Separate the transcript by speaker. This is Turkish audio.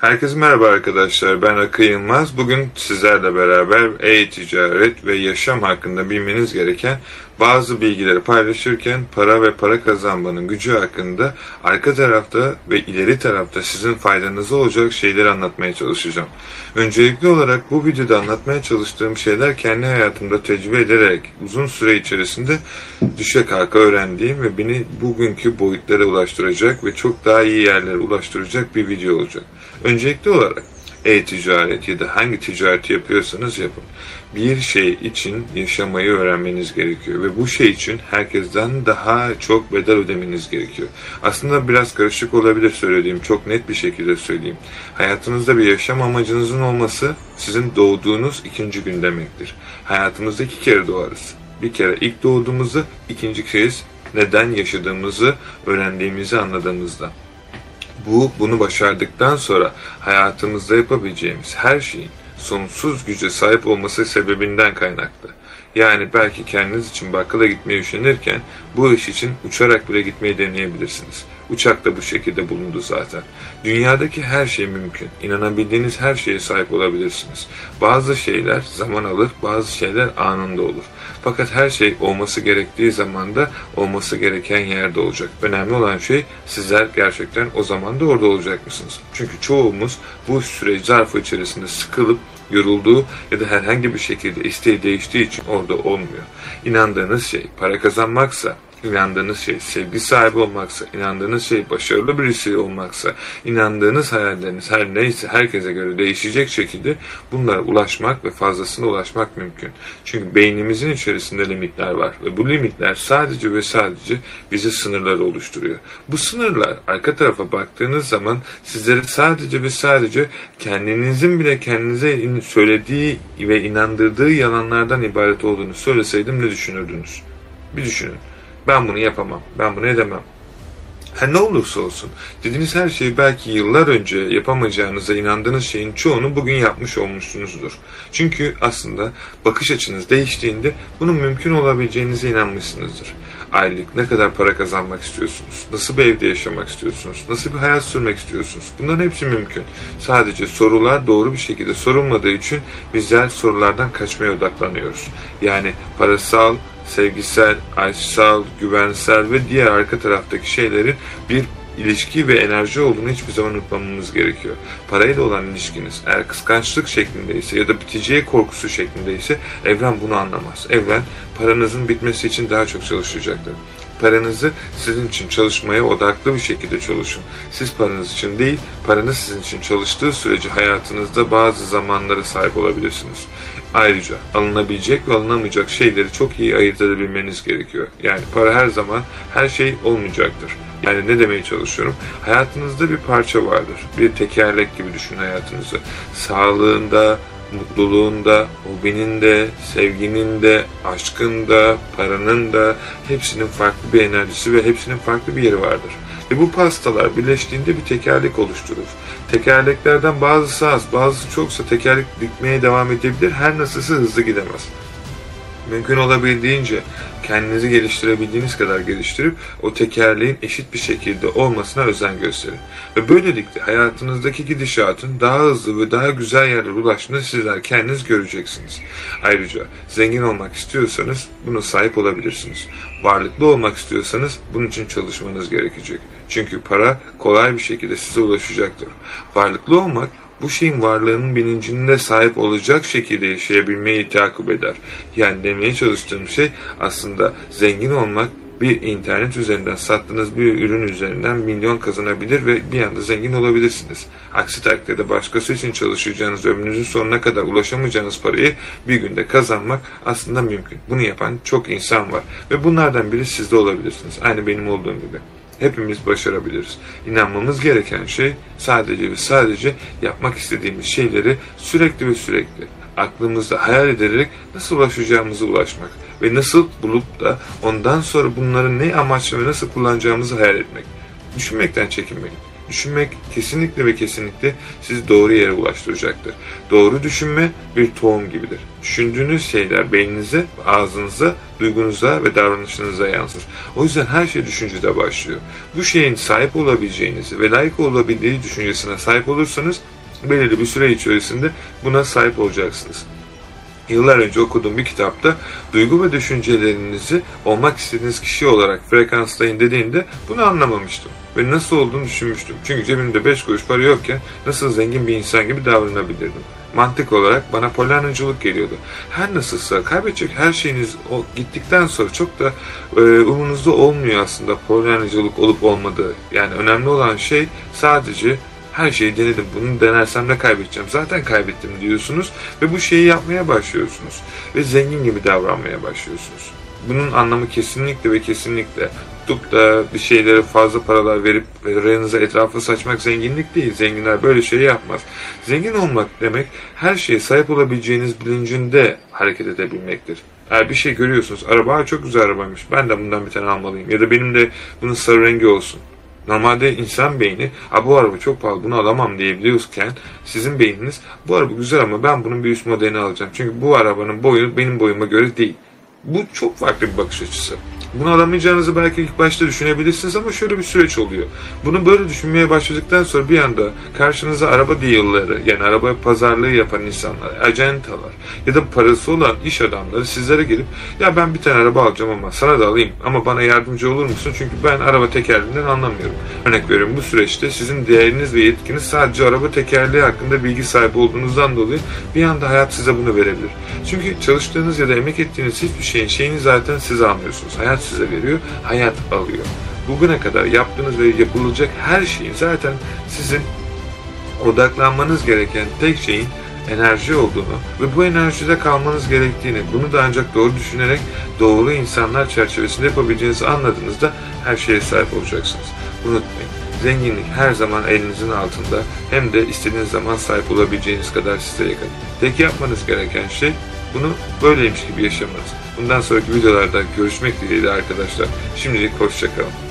Speaker 1: Herkese merhaba arkadaşlar. Ben Akı Yılmaz. Bugün sizlerle beraber e-ticaret ve yaşam hakkında bilmeniz gereken bazı bilgileri paylaşırken para ve para kazanmanın gücü hakkında arka tarafta ve ileri tarafta sizin faydanıza olacak şeyleri anlatmaya çalışacağım. Öncelikli olarak bu videoda anlatmaya çalıştığım şeyler kendi hayatımda tecrübe ederek uzun süre içerisinde düşe kalka öğrendiğim ve beni bugünkü boyutlara ulaştıracak ve çok daha iyi yerlere ulaştıracak bir video olacak. Öncelikli olarak e-ticaret ya da hangi ticareti yapıyorsanız yapın. Bir şey için yaşamayı öğrenmeniz gerekiyor ve bu şey için herkesten daha çok bedel ödemeniz gerekiyor. Aslında biraz karışık olabilir söylediğim, çok net bir şekilde söyleyeyim. Hayatınızda bir yaşam amacınızın olması sizin doğduğunuz ikinci gün demektir. Hayatımızda iki kere doğarız. Bir kere ilk doğduğumuzu, ikinci kez neden yaşadığımızı öğrendiğimizi anladığımızda. Bu, bunu başardıktan sonra hayatımızda yapabileceğimiz her şeyin sonsuz güce sahip olması sebebinden kaynaklı. Yani belki kendiniz için bakkala gitmeye üşenirken bu iş için uçarak bile gitmeyi deneyebilirsiniz. Uçak da bu şekilde bulundu zaten. Dünyadaki her şey mümkün. İnanabildiğiniz her şeye sahip olabilirsiniz. Bazı şeyler zaman alır, bazı şeyler anında olur. Fakat her şey olması gerektiği zamanda olması gereken yerde olacak. Önemli olan şey sizler gerçekten o zaman da orada olacak mısınız? Çünkü çoğumuz bu süreç zarfı içerisinde sıkılıp yorulduğu ya da herhangi bir şekilde isteği değiştiği için orada olmuyor. İnandığınız şey para kazanmaksa, inandığınız şey sevgi sahibi olmaksa, inandığınız şey başarılı birisi olmaksa, inandığınız hayalleriniz her neyse herkese göre değişecek şekilde bunlara ulaşmak ve fazlasına ulaşmak mümkün. Çünkü beynimizin içerisinde limitler var ve bu limitler sadece ve sadece bize sınırları oluşturuyor. Bu sınırlar arka tarafa baktığınız zaman sizlere sadece ve sadece kendinizin bile kendinize söylediği ve inandırdığı yalanlardan ibaret olduğunu söyleseydim ne düşünürdünüz? Bir düşünün. Ben bunu yapamam, ben bunu edemem. Her ne olursa olsun, dediğiniz her şeyi belki yıllar önce yapamayacağınıza inandığınız şeyin çoğunu bugün yapmış olmuşsunuzdur. Çünkü aslında bakış açınız değiştiğinde bunun mümkün olabileceğinize inanmışsınızdır. Aylık ne kadar para kazanmak istiyorsunuz? Nasıl bir evde yaşamak istiyorsunuz? Nasıl bir hayat sürmek istiyorsunuz? Bunların hepsi mümkün. Sadece sorular doğru bir şekilde sorulmadığı için bizler sorulardan kaçmaya odaklanıyoruz. Yani parasal, sevgisel, aşksal, güvensel ve diğer arka taraftaki şeylerin bir ilişki ve enerji olduğunu hiçbir zaman unutmamamız gerekiyor. Parayla olan ilişkiniz eğer kıskançlık şeklindeyse ya da biteceği korkusu şeklindeyse evren bunu anlamaz. Evren paranızın bitmesi için daha çok çalışacaktır. Paranızı sizin için çalışmaya odaklı bir şekilde çalışın. Siz paranız için değil, paranız sizin için çalıştığı sürece hayatınızda bazı zamanlara sahip olabilirsiniz. Ayrıca alınabilecek ve alınamayacak şeyleri çok iyi ayırt edebilmeniz gerekiyor. Yani para her zaman her şey olmayacaktır. Yani ne demeye çalışıyorum? Hayatınızda bir parça vardır. Bir tekerlek gibi düşünün hayatınızı. Sağlığında, mutluluğunda, hobinin de, sevginin de, aşkın da, paranın da hepsinin farklı bir enerjisi ve hepsinin farklı bir yeri vardır. Ve bu pastalar birleştiğinde bir tekerlek oluşturur. Tekerleklerden bazısı az, bazısı çoksa tekerlek dikmeye devam edebilir, her nasılsa hızlı gidemez. Mümkün olabildiğince kendinizi geliştirebildiğiniz kadar geliştirip o tekerleğin eşit bir şekilde olmasına özen gösterin. Ve böylelikle hayatınızdaki gidişatın daha hızlı ve daha güzel yerlere ulaştığını sizler kendiniz göreceksiniz. Ayrıca zengin olmak istiyorsanız buna sahip olabilirsiniz. Varlıklı olmak istiyorsanız bunun için çalışmanız gerekecek. Çünkü para kolay bir şekilde size ulaşacaktır. Varlıklı olmak bu şeyin varlığının bilincinde sahip olacak şekilde yaşayabilmeyi takip eder. Yani demeye çalıştığım şey aslında zengin olmak bir internet üzerinden sattığınız bir ürün üzerinden milyon kazanabilir ve bir anda zengin olabilirsiniz. Aksi takdirde başkası için çalışacağınız ömrünüzün sonuna kadar ulaşamayacağınız parayı bir günde kazanmak aslında mümkün. Bunu yapan çok insan var ve bunlardan biri sizde olabilirsiniz. Aynı benim olduğum gibi hepimiz başarabiliriz. İnanmamız gereken şey sadece ve sadece yapmak istediğimiz şeyleri sürekli ve sürekli aklımızda hayal ederek nasıl ulaşacağımızı ulaşmak ve nasıl bulup da ondan sonra bunları ne amaçla ve nasıl kullanacağımızı hayal etmek. Düşünmekten çekinmeyin. Düşünmek kesinlikle ve kesinlikle sizi doğru yere ulaştıracaktır. Doğru düşünme bir tohum gibidir. Düşündüğünüz şeyler beyninize, ağzınıza, duygunuza ve davranışınıza yansır. O yüzden her şey düşüncede başlıyor. Bu şeyin sahip olabileceğinizi ve layık olabildiği düşüncesine sahip olursanız belirli bir süre içerisinde buna sahip olacaksınız. Yıllar önce okuduğum bir kitapta duygu ve düşüncelerinizi olmak istediğiniz kişi olarak frekanslayın dediğinde bunu anlamamıştım. Ve nasıl olduğunu düşünmüştüm. Çünkü cebimde 5 kuruş para yokken nasıl zengin bir insan gibi davranabilirdim. Mantık olarak bana polyanacılık geliyordu. Her nasılsa kaybedecek her şeyiniz o, gittikten sonra çok da e, umurunuzda olmuyor aslında polyanacılık olup olmadığı. Yani önemli olan şey sadece her şeyi denedim. Bunu denersem ne kaybedeceğim? Zaten kaybettim diyorsunuz ve bu şeyi yapmaya başlıyorsunuz. Ve zengin gibi davranmaya başlıyorsunuz. Bunun anlamı kesinlikle ve kesinlikle tutup da bir şeylere fazla paralar verip rayınıza etrafa saçmak zenginlik değil. Zenginler böyle şey yapmaz. Zengin olmak demek her şeye sahip olabileceğiniz bilincinde hareket edebilmektir. Eğer bir şey görüyorsunuz, araba çok güzel arabaymış, ben de bundan bir tane almalıyım. Ya da benim de bunun sarı rengi olsun. Normalde insan beyni bu araba çok pahalı bunu alamam diyebiliyorken sizin beyniniz bu araba güzel ama ben bunun bir üst modelini alacağım. Çünkü bu arabanın boyu benim boyuma göre değil. Bu çok farklı bir bakış açısı. Bunu alamayacağınızı belki ilk başta düşünebilirsiniz ama şöyle bir süreç oluyor. Bunu böyle düşünmeye başladıktan sonra bir anda karşınıza araba deal'ları yani araba pazarlığı yapan insanlar, acentalar ya da parası olan iş adamları sizlere gelip ya ben bir tane araba alacağım ama sana da alayım ama bana yardımcı olur musun? Çünkü ben araba tekerleğinden anlamıyorum. Örnek veriyorum bu süreçte sizin değeriniz ve yetkiniz sadece araba tekerleği hakkında bilgi sahibi olduğunuzdan dolayı bir anda hayat size bunu verebilir. Çünkü çalıştığınız ya da emek ettiğiniz hiçbir şeyin şeyini zaten siz almıyorsunuz. Hayat size veriyor, hayat alıyor. Bugüne kadar yaptığınız ve yapılacak her şeyin zaten sizin odaklanmanız gereken tek şeyin enerji olduğunu ve bu enerjide kalmanız gerektiğini, bunu da ancak doğru düşünerek doğru insanlar çerçevesinde yapabileceğinizi anladığınızda her şeye sahip olacaksınız. Unutmayın. Zenginlik her zaman elinizin altında hem de istediğiniz zaman sahip olabileceğiniz kadar size yakın. Tek yapmanız gereken şey bunu böyleymiş gibi yaşamanız. Bundan sonraki videolarda görüşmek dileğiyle arkadaşlar. Şimdilik hoşçakalın.